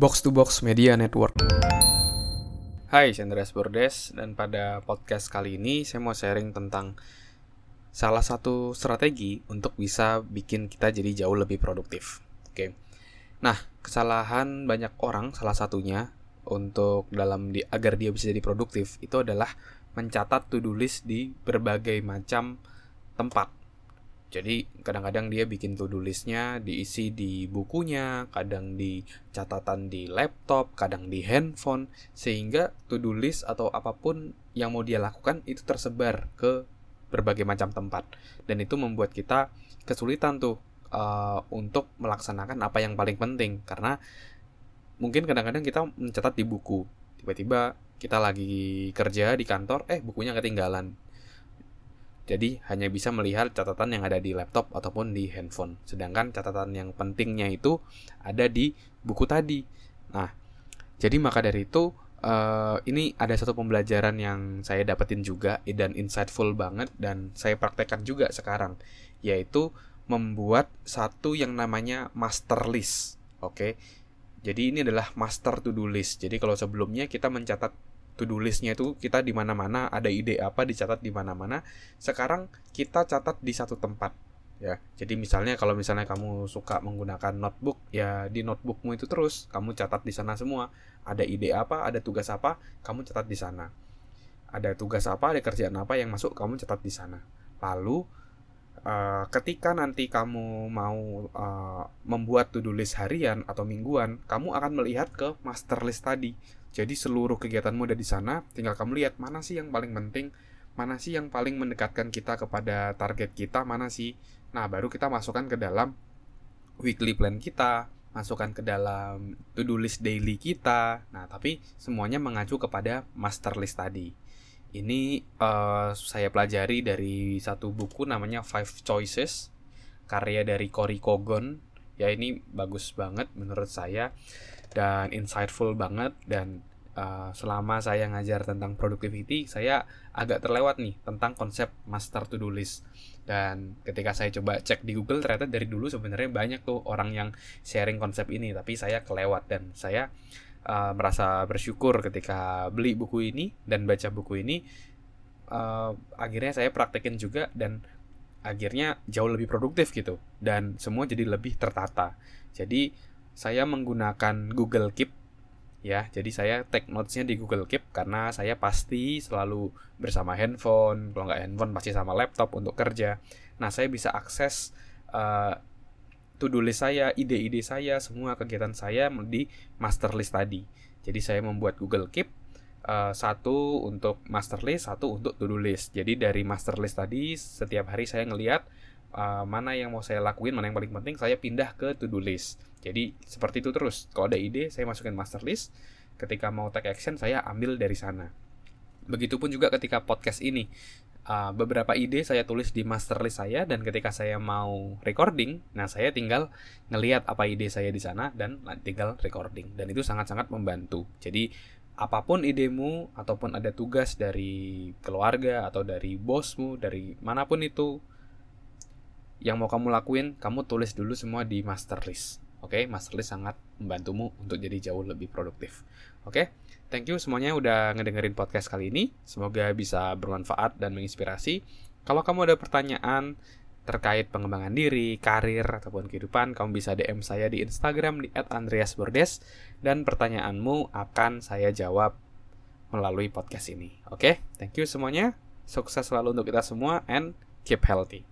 Box to Box Media Network. Hai, saya Andreas Bordes dan pada podcast kali ini saya mau sharing tentang salah satu strategi untuk bisa bikin kita jadi jauh lebih produktif. Oke. Nah, kesalahan banyak orang salah satunya untuk dalam di, agar dia bisa jadi produktif itu adalah mencatat to-do list di berbagai macam tempat jadi kadang-kadang dia bikin to-do listnya diisi di bukunya, kadang di catatan di laptop, kadang di handphone, sehingga to-do list atau apa pun yang mau dia lakukan itu tersebar ke berbagai macam tempat. Dan itu membuat kita kesulitan tuh uh, untuk melaksanakan apa yang paling penting. Karena mungkin kadang-kadang kita mencatat di buku, tiba-tiba kita lagi kerja di kantor, eh bukunya ketinggalan jadi hanya bisa melihat catatan yang ada di laptop ataupun di handphone. Sedangkan catatan yang pentingnya itu ada di buku tadi. Nah, jadi maka dari itu uh, ini ada satu pembelajaran yang saya dapetin juga dan insightful banget dan saya praktekkan juga sekarang, yaitu membuat satu yang namanya master list. Oke. Okay? Jadi ini adalah master to do list. Jadi kalau sebelumnya kita mencatat to-do listnya itu kita di mana-mana ada ide apa dicatat di mana-mana. Sekarang kita catat di satu tempat ya. Jadi misalnya kalau misalnya kamu suka menggunakan notebook ya di notebookmu itu terus kamu catat di sana semua. Ada ide apa ada tugas apa kamu catat di sana. Ada tugas apa ada kerjaan apa yang masuk kamu catat di sana. Lalu uh, ketika nanti kamu mau uh, membuat to-do list harian atau mingguan kamu akan melihat ke master list tadi jadi seluruh kegiatanmu ada di sana, tinggal kamu lihat mana sih yang paling penting, mana sih yang paling mendekatkan kita kepada target kita, mana sih. Nah, baru kita masukkan ke dalam weekly plan kita, masukkan ke dalam to-do list daily kita. Nah, tapi semuanya mengacu kepada master list tadi. Ini uh, saya pelajari dari satu buku namanya Five Choices, karya dari Cory Kogon. Ya ini bagus banget menurut saya dan insightful banget dan uh, selama saya ngajar tentang productivity saya agak terlewat nih tentang konsep master to do list. Dan ketika saya coba cek di Google ternyata dari dulu sebenarnya banyak tuh orang yang sharing konsep ini tapi saya kelewat dan saya uh, merasa bersyukur ketika beli buku ini dan baca buku ini uh, akhirnya saya praktekin juga dan akhirnya jauh lebih produktif gitu dan semua jadi lebih tertata. Jadi saya menggunakan Google Keep ya. Jadi saya take notesnya di Google Keep karena saya pasti selalu bersama handphone. Kalau nggak handphone pasti sama laptop untuk kerja. Nah saya bisa akses uh, to do list saya ide-ide saya semua kegiatan saya di master list tadi. Jadi saya membuat Google Keep uh, satu untuk master list satu untuk to do list. Jadi dari master list tadi setiap hari saya ngelihat uh, mana yang mau saya lakuin, mana yang paling penting, saya pindah ke to-do list. Jadi seperti itu terus. Kalau ada ide, saya masukin master list. Ketika mau take action, saya ambil dari sana. Begitupun juga ketika podcast ini. Uh, beberapa ide saya tulis di master list saya dan ketika saya mau recording, nah saya tinggal ngelihat apa ide saya di sana dan tinggal recording dan itu sangat-sangat membantu. Jadi apa pun idemu ataupun ada tugas dari keluarga atau dari bosmu, dari mana pun itu yang mau kamu lakuin, kamu tulis dulu semua di master list. Oke, okay? master list sangat membantumu untuk jadi jauh lebih produktif. Oke, okay? thank you semuanya udah ngedengerin podcast kali ini. Semoga bisa bermanfaat dan menginspirasi. Kalau kamu ada pertanyaan terkait pengembangan diri, karir, ataupun kehidupan, kamu bisa DM saya di Instagram di @andreasbordes dan pertanyaanmu akan saya jawab melalui podcast ini. Oke, okay? thank you semuanya. Sukses selalu untuk kita semua and keep healthy.